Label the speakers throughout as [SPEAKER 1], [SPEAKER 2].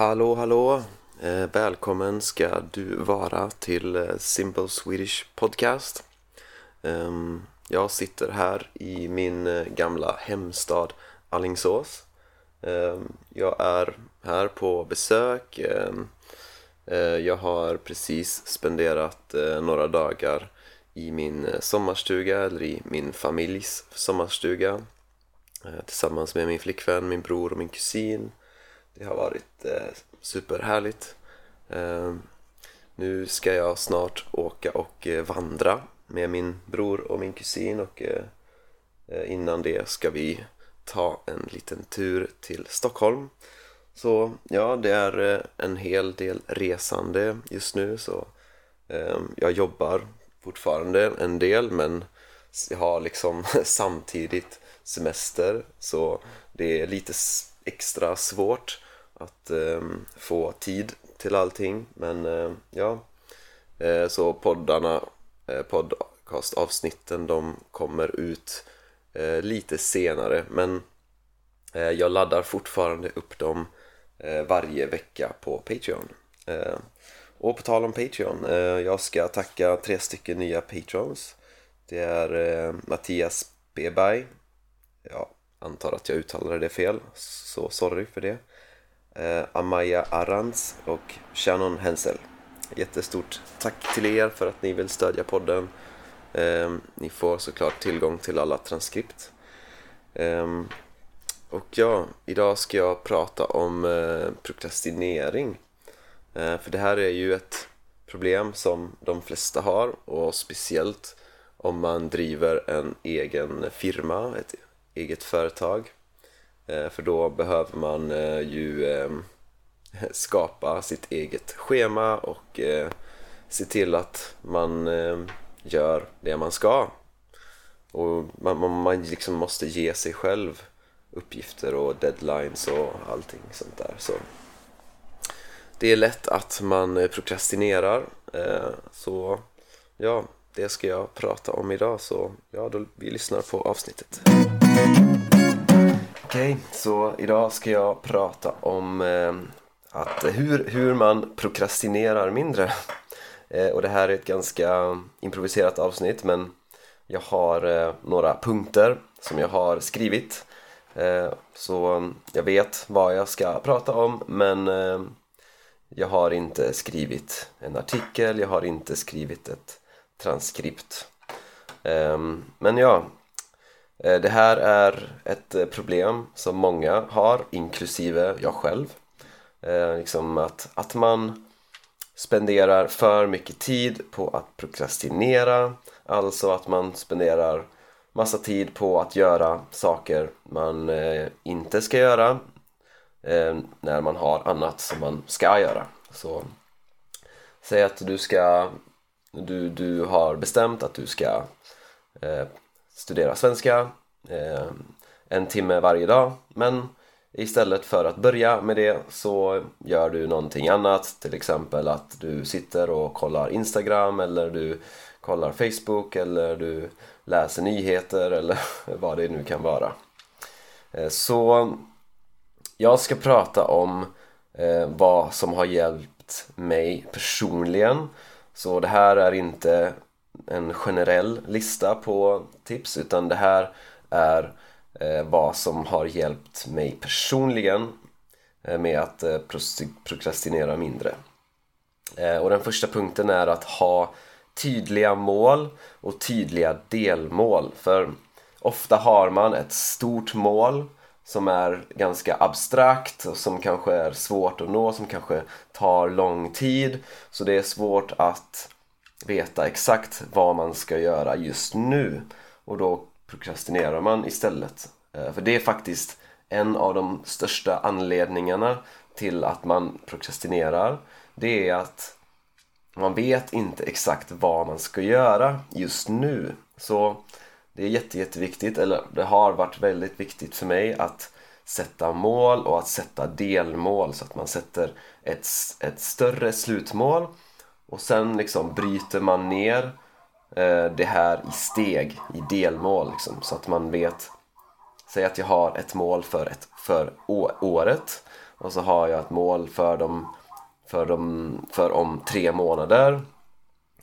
[SPEAKER 1] Hallå, hallå! Eh, välkommen ska du vara till eh, Simple Swedish Podcast. Eh, jag sitter här i min eh, gamla hemstad Allingsås. Eh, jag är här på besök. Ehm, eh, jag har precis spenderat eh, några dagar i min eh, sommarstuga, eller i min familjs sommarstuga tillsammans med min flickvän, min bror och min kusin. Det har varit eh, superhärligt. Ehm, nu ska jag snart åka och eh, vandra med min bror och min kusin och eh, innan det ska vi ta en liten tur till Stockholm. Så ja, det är eh, en hel del resande just nu så eh, jag jobbar fortfarande en del men jag har liksom samtidigt semester så det är lite extra svårt att eh, få tid till allting. Men eh, ja eh, så poddarna eh, podcastavsnitten de kommer ut eh, lite senare. Men eh, jag laddar fortfarande upp dem eh, varje vecka på Patreon. Eh, och på tal om Patreon, eh, jag ska tacka tre stycken nya Patrons. Det är eh, Mattias Beberg jag antar att jag uttalade det fel så sorry för det. Eh, Amaya Arans och Shannon Hensel Jättestort tack till er för att ni vill stödja podden ehm, ni får såklart tillgång till alla transkript. Ehm, och ja, idag ska jag prata om eh, prokrastinering. Eh, för det här är ju ett problem som de flesta har och speciellt om man driver en egen firma, ett eget företag. Eh, för då behöver man eh, ju eh, skapa sitt eget schema och se till att man gör det man ska. Och man, man, man liksom måste ge sig själv uppgifter och deadlines och allting sånt där. Så det är lätt att man prokrastinerar. Så ja, det ska jag prata om idag. Så ja, då, vi lyssnar på avsnittet. Okej, okay, så idag ska jag prata om eh, att hur, hur man prokrastinerar mindre. Eh, och det här är ett ganska improviserat avsnitt men jag har eh, några punkter som jag har skrivit eh, så jag vet vad jag ska prata om men eh, jag har inte skrivit en artikel, jag har inte skrivit ett transkript ehm, men ja, Eh, det här är ett eh, problem som många har, inklusive jag själv. Eh, liksom att, att man spenderar för mycket tid på att prokrastinera alltså att man spenderar massa tid på att göra saker man inte ska göra när man har annat som man ska göra. Så säg att du ska du, du har bestämt att du ska eh, studera svenska eh, en timme varje dag. Men Istället för att börja med det så gör du någonting annat. Till exempel att du sitter och kollar Instagram eller du kollar Facebook eller du läser nyheter eller vad det nu kan vara. Eh, så jag ska prata om eh, vad som har hjälpt mig personligen. Så det här är inte en generell lista på tips utan det här är eh, vad som har hjälpt mig personligen eh, med att eh, prokrastinera mindre. Eh, och den första punkten är att ha tydliga mål och tydliga delmål. För ofta har man ett stort mål som är ganska abstrakt och som kanske är svårt att nå, som kanske tar lång tid. Så det är svårt att veta exakt vad man ska göra just nu. Och då prokrastinerar man istället. Eh, för det är faktiskt en av de största anledningarna till att man prokrastinerar. Det är att man vet inte exakt vad man ska göra just nu. Så det är jätte, jätteviktigt, eller det har varit väldigt viktigt för mig att sätta mål och att sätta delmål så att man sätter ett, ett större slutmål och sen liksom bryter man ner eh, det här i steg, i delmål liksom, så att man vet säg att jag har ett mål för, ett, för året. Och så har jag ett mål för, dem, för, dem, för om tre månader.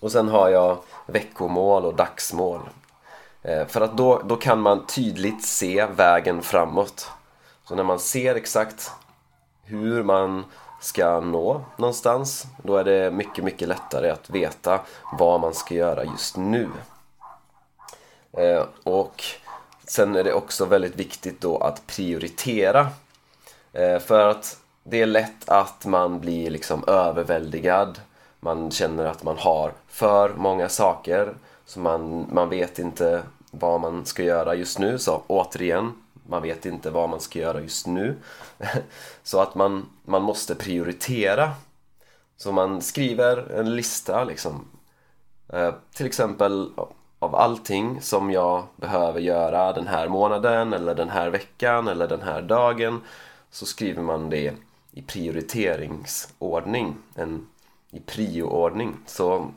[SPEAKER 1] Och sen har jag veckomål och dagsmål. Eh, för att då, då kan man tydligt se vägen framåt. Så när man ser exakt hur man ska nå någonstans då är det mycket, mycket lättare att veta vad man ska göra just nu. Eh, och sen är det också väldigt viktigt då att prioritera. Eh, för att det är lätt att man blir liksom överväldigad. Man känner att man har för många saker så man, man vet inte vad man ska göra just nu. Så återigen, man vet inte vad man ska göra just nu. Så att man, man måste prioritera. Så man skriver en lista liksom. Eh, till exempel av allting som jag behöver göra den här månaden eller den här veckan eller den här dagen så skriver man det i prioriteringsordning, en, i prioordning. Så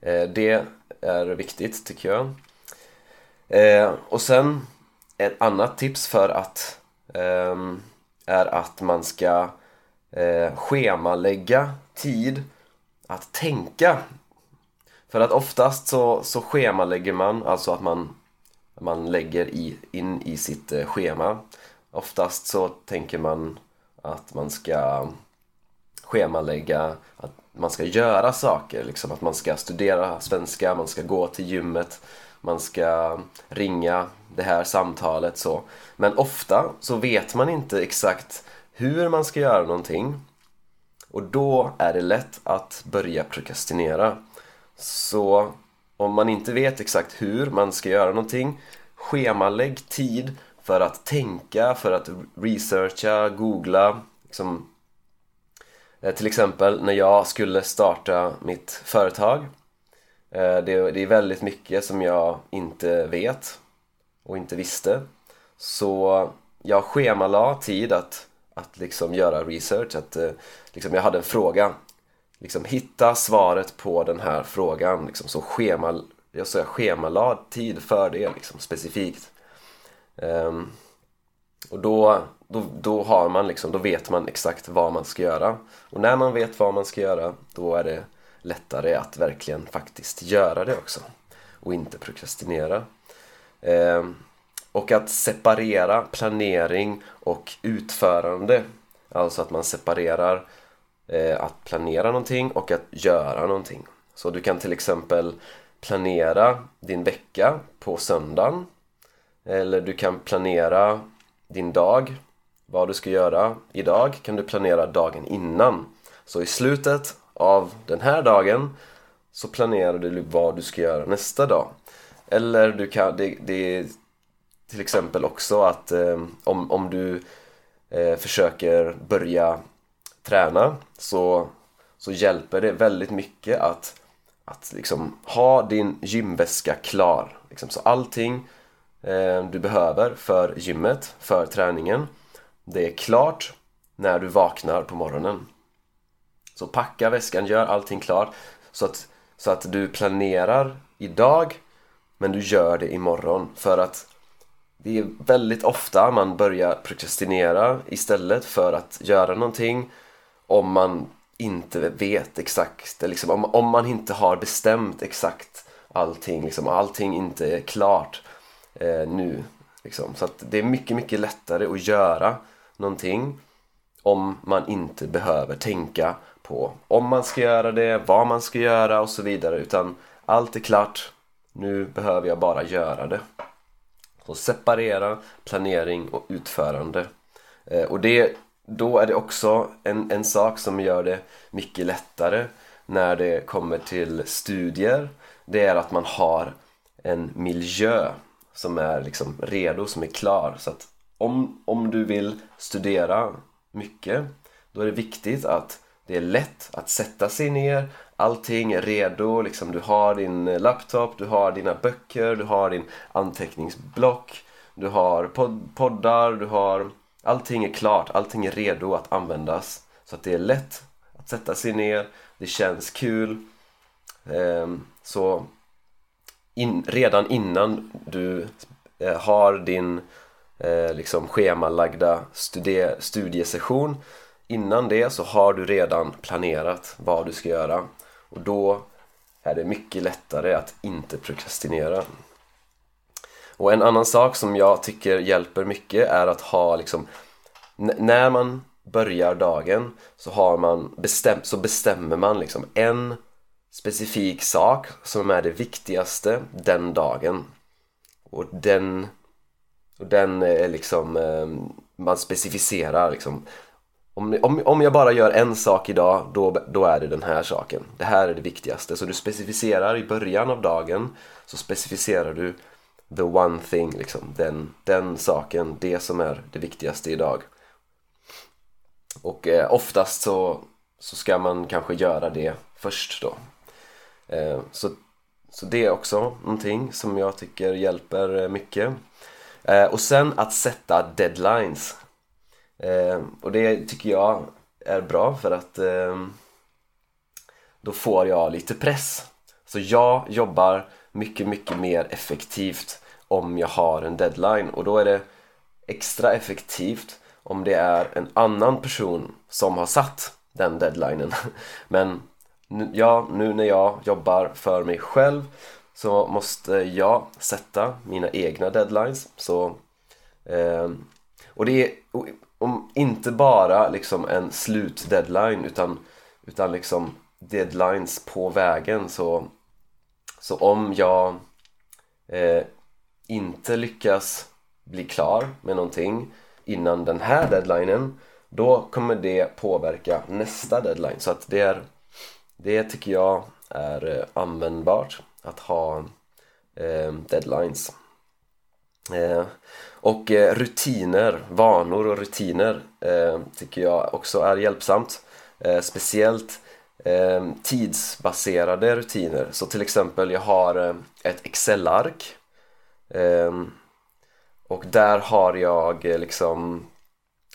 [SPEAKER 1] eh, det är viktigt tycker jag. Eh, och sen ett annat tips för att um, är att man ska eh, schemalägga tid att tänka. För att oftast så, så schemalägger man, alltså att man, man lägger i, in i sitt eh, schema. Oftast så tänker man att man ska schemalägga att man ska göra saker, liksom att man ska studera svenska, man ska gå till gymmet, man ska ringa det här samtalet så. Men ofta så vet man inte exakt hur man ska göra någonting och då är det lätt att börja prokrastinera. Så om man inte vet exakt hur man ska göra någonting schemalägg tid för att tänka, för att researcha, googla liksom. Eh, till exempel när jag skulle starta mitt företag Eh, det, det är väldigt mycket som jag inte vet och inte visste. Så jag schemalade tid att, att liksom göra research. Att, eh, liksom jag hade en fråga. Liksom hitta svaret på den här frågan. Liksom, så schema, jag, så jag schemalade tid för det liksom, specifikt. Um, och då, då, då har man liksom, då vet man exakt vad man ska göra. Och när man vet vad man ska göra, då är det lättare att verkligen faktiskt göra det också och inte prokrastinera. Eh, och att separera planering och utförande. Alltså att man separerar eh, att planera någonting och att göra någonting. Så du kan till exempel planera din vecka på söndagen. Eller du kan planera din dag, vad du ska göra idag kan du planera dagen innan. Så i slutet av den här dagen så planerar du vad du ska göra nästa dag. Eller du kan, det, det är till exempel också att eh, om, om du eh, försöker börja träna så, så hjälper det väldigt mycket att, att liksom ha din gymväska klar. Liksom, så allting eh, du behöver för gymmet, för träningen, det är klart när du vaknar på morgonen. Så packa väskan, gör allting klart så att, så att du planerar idag men du gör det imorgon för att det är väldigt ofta man börjar prokrastinera istället för att göra någonting om man inte vet exakt, liksom, om, om man inte har bestämt exakt allting, liksom, allting inte är klart eh, nu. Liksom. Så att det är mycket, mycket lättare att göra någonting om man inte behöver tänka på om man ska göra det, vad man ska göra och så vidare utan allt är klart, nu behöver jag bara göra det. Så separera planering och utförande. Eh, och det, då är det också en, en sak som gör det mycket lättare när det kommer till studier. Det är att man har en miljö som är liksom redo, som är klar. Så att om, om du vill studera mycket då är det viktigt att det är lätt att sätta sig ner, allting är redo, liksom du har din eh, laptop, du har dina böcker, du har din anteckningsblock, du har pod poddar, du har... Allting är klart, allting är redo att användas. Så att det är lätt att sätta sig ner, det känns kul. Ehm, så in, redan innan du eh, har din eh, liksom schemalagda studie, studiesession innan det så har du redan planerat vad du ska göra och då är det mycket lättare att inte prokrastinera. Och en annan sak som jag tycker hjälper mycket är att ha liksom när man börjar dagen så har man bestäm så bestämmer man liksom en specifik sak som är det viktigaste den dagen och den och den är liksom eh, man specificerar liksom om, om, om jag bara gör en sak idag då, då är det den här saken. Det här är det viktigaste. Så du specificerar i början av dagen så specificerar du the one thing liksom. Den, den saken, det som är det viktigaste idag. Och eh, oftast så, så ska man kanske göra det först då. Eh, så, så det är också någonting som jag tycker hjälper eh, mycket. Eh, och sen att sätta deadlines eh, och det tycker jag är bra för att eh, då får jag lite press. Så jag jobbar mycket, mycket mer effektivt om jag har en deadline. Och då är det extra effektivt om det är en annan person som har satt den deadlinen. Men ja, nu när jag jobbar för mig själv så måste jag sätta mina egna deadlines. Så eh, och det är om inte bara liksom en slutdeadline utan, utan liksom deadlines på vägen så, så om jag eh, inte lyckas bli klar med någonting innan den här deadlinen då kommer det påverka nästa deadline. Så att det är det tycker jag är eh, användbart att ha eh, deadlines. Eh, och eh, rutiner, vanor och rutiner eh, tycker jag också är hjälpsamt. Eh, speciellt eh, tidsbaserade rutiner. Så till exempel jag har eh, ett Excel-ark. Ehm, och där har jag eh, liksom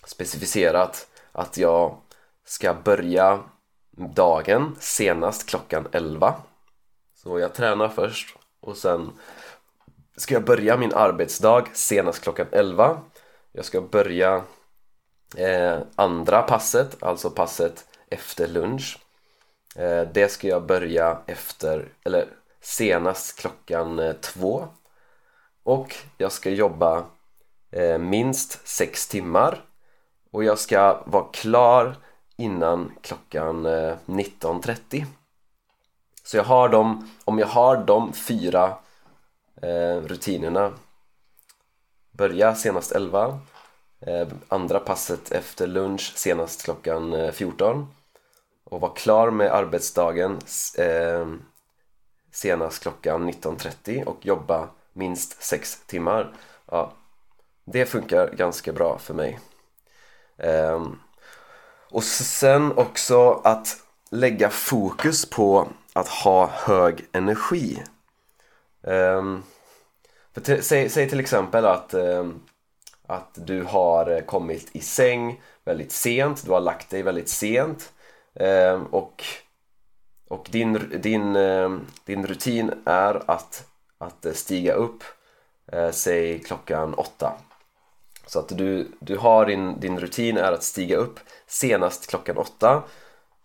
[SPEAKER 1] specificerat att jag ska börja dagen senast klockan 11 så jag tränar först och sen ska jag börja min arbetsdag senast klockan 11 jag ska börja eh, andra passet, alltså passet efter lunch. Eh, det ska jag börja efter, eller senast klockan eh, 2. och jag ska jobba eh, minst 6 timmar. Och jag ska vara klar innan klockan eh, 19.30 så jag har dem, om jag har de fyra Eh, rutinerna börja senast 11 eh, andra passet efter lunch senast klockan eh, 14 och vara klar med arbetsdagen eh, senast klockan 19.30 och jobba minst 6 timmar. Ja, det funkar ganska bra för mig. Ehm, och sen också att lägga fokus på att ha hög energi um, för säg, säg, till exempel att, um, att du har kommit i säng väldigt sent, du har lagt dig väldigt sent um, och, och din, din, din rutin är att, att stiga upp uh, säg klockan åtta. Så att du, du har din, din rutin är att stiga upp senast klockan åtta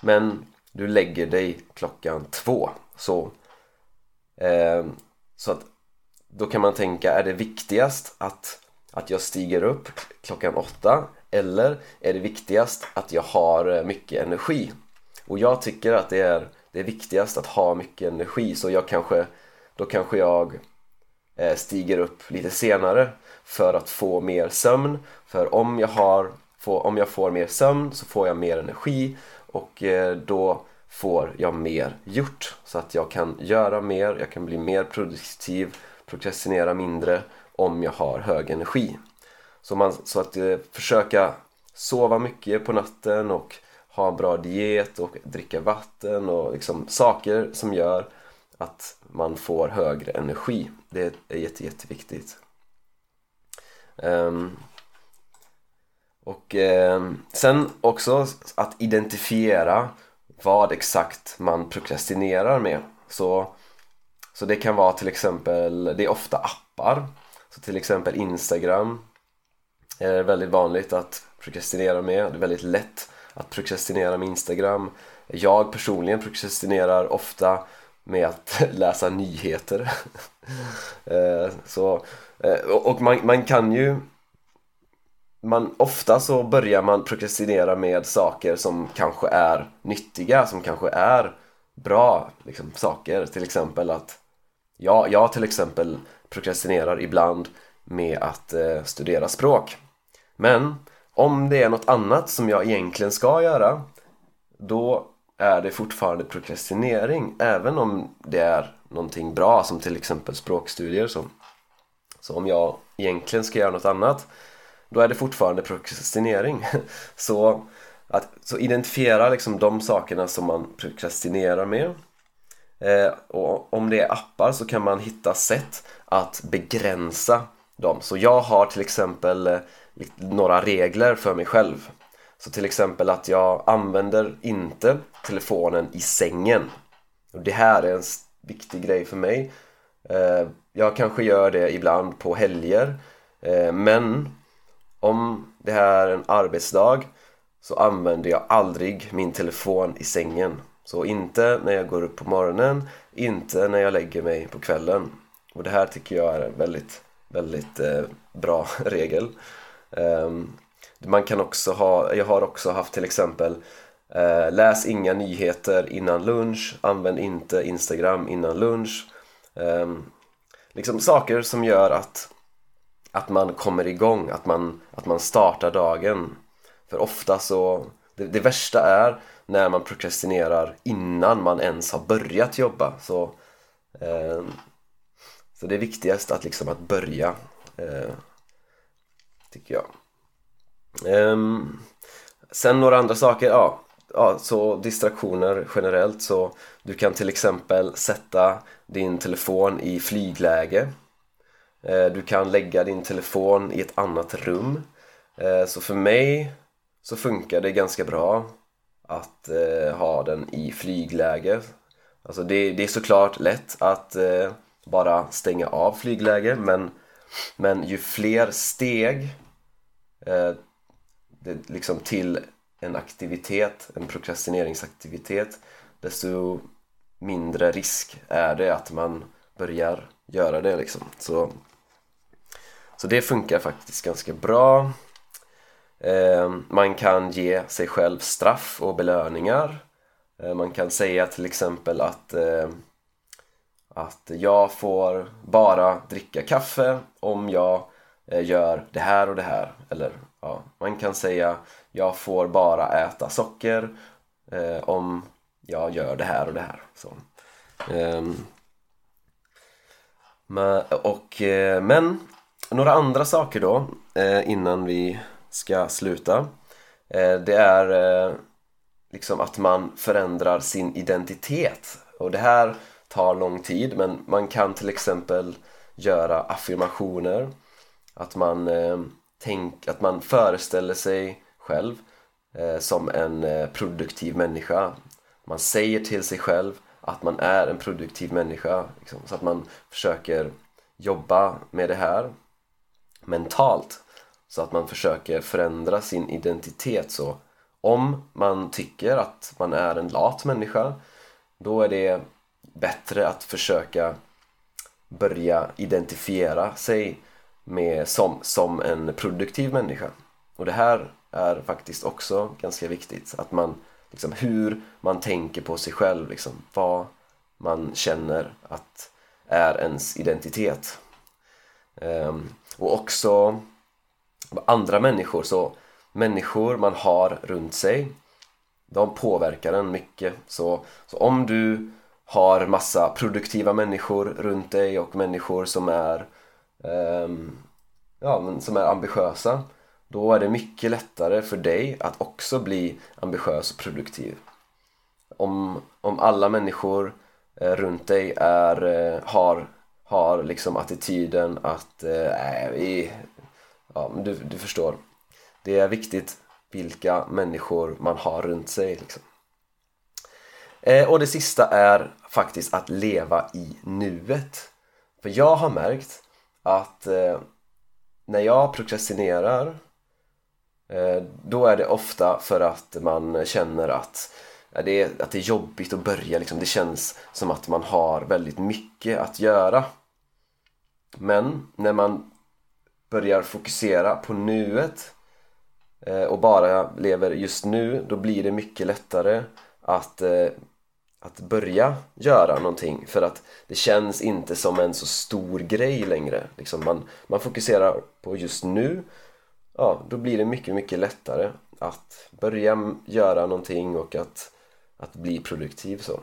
[SPEAKER 1] men du lägger dig klockan två. Så, eh, så att då kan man tänka är det viktigast att, att jag stiger upp klockan åtta? Eller är det viktigast att jag har eh, mycket energi? Och jag tycker att det är, det är viktigast att ha mycket energi. Så jag kanske då kanske jag eh, stiger upp lite senare för att få mer sömn. För om jag, har, får, om jag får mer sömn så får jag mer energi. Och eh, då får jag mer gjort så att jag kan göra mer, jag kan bli mer produktiv, prokrastinera mindre om jag har hög energi. Så, man, så att eh, försöka sova mycket på natten och ha en bra diet och dricka vatten och liksom saker som gör att man får högre energi. Det är jätte, jätteviktigt. Um, och um, sen också att identifiera vad exakt man prokrastinerar med. Så, så det kan vara till exempel, det är ofta appar Så till exempel Instagram är väldigt vanligt att prokrastinera med. Det är väldigt lätt att prokrastinera med Instagram. Jag personligen prokrastinerar ofta med att läsa nyheter. Eh, så, eh, och man, man kan ju man, ofta så börjar man prokrastinera med saker som kanske är nyttiga, som kanske är bra liksom, saker. Till exempel att ja, jag till exempel prokrastinerar ibland med att eh, studera språk. Men om det är något annat som jag egentligen ska göra då är det fortfarande prokrastinering även om det är någonting bra som till exempel språkstudier. Så, så om jag egentligen ska göra något annat då är det fortfarande prokrastinering. Så, att, så identifiera liksom de sakerna som man prokrastinerar med. Eh, och om det är appar så kan man hitta sätt att begränsa dem. Så jag har till exempel eh, några regler för mig själv. Så till exempel att jag använder inte telefonen i sängen. Och det här är en viktig grej för mig. Eh, jag kanske gör det ibland på helger eh, men om det här är en arbetsdag så använder jag aldrig min telefon i sängen. Så inte när jag går upp på morgonen, inte när jag lägger mig på kvällen. Och det här tycker jag är en väldigt, väldigt eh, bra regel. Um, man kan också ha, jag har också haft till exempel eh, Läs inga nyheter innan lunch, använd inte Instagram innan lunch. Um, liksom saker som gör att att man kommer igång, att man, att man startar dagen. För ofta så, det, det värsta är när man prokrastinerar innan man ens har börjat jobba. Så, eh, så det är viktigast att liksom att börja, eh, tycker jag. Eh, sen några andra saker, ja, ja, så distraktioner generellt så du kan till exempel sätta din telefon i flygläge Eh, du kan lägga din telefon i ett annat rum. Eh, så för mig så funkar det ganska bra att eh, ha den i flygläge. Alltså det, det är såklart lätt att bara stänga av flygläge men, men ju fler steg det, liksom till en aktivitet, en prokrastineringsaktivitet desto mindre risk är det att man börjar göra det liksom. Så så det funkar faktiskt ganska bra. Eh, man kan ge sig själv straff och belöningar. Eh, man kan säga till exempel att, eh, att jag får bara dricka kaffe om jag gör det här och det här. Eller ja, man kan säga jag får bara äta socker om jag gör det här och det här. Så. Ehm, men, och, men några andra saker då eh, innan vi ska sluta. Eh, det är eh, liksom att man förändrar sin identitet. Och det här tar lång tid men man kan till exempel göra affirmationer. Att man, tänk, att man föreställer sig själv som en produktiv människa. Man säger till sig själv att man är en produktiv människa liksom, så att man försöker jobba med det här mentalt så att man försöker förändra sin identitet. Så om man tycker att man är en lat människa då är det bättre att försöka börja identifiera sig med, som, som en produktiv människa. Och det här är faktiskt också ganska viktigt att man liksom hur man tänker på sig själv liksom vad man känner att är ens identitet. Ehm, och också andra människor, så människor man har runt sig de påverkar en mycket. Så, så om du har massa produktiva människor runt dig och människor som är um, ja, men som är ambitiösa då är det mycket lättare för dig att också bli ambitiös och produktiv. Om, om alla människor eh, runt dig är, eh, har har liksom attityden att eh, vi, ja, du, du förstår det är viktigt vilka människor man har runt sig liksom. eh, och det sista är faktiskt att leva i nuet för jag har märkt att eh, när jag prokrastinerar eh, då är det ofta för att man känner att, det, är, att det är jobbigt att börja. Liksom. Det känns som att man har väldigt mycket att göra. Men när man börjar fokusera på nuet eh, och bara lever just nu, då blir det mycket lättare att, eh, att börja göra någonting för att det känns inte som en så stor grej längre. Liksom man, man fokuserar på just nu, ja, då blir det mycket, mycket lättare att börja göra någonting och att, att bli produktiv så.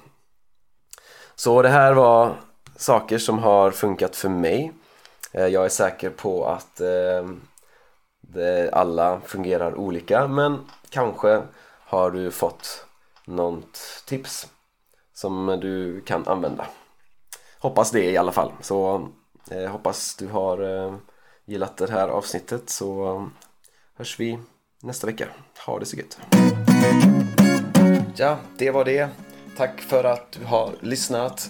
[SPEAKER 1] Så det här var saker som har funkat för mig eh, jag är säker på att eh, det, alla fungerar olika men kanske har du fått något tips som du kan använda. Hoppas det i alla fall. Så eh, hoppas du har eh, gillat det här avsnittet så hörs vi nästa vecka. Ha det så gött! Ja, det var det. Tack för att du har lyssnat.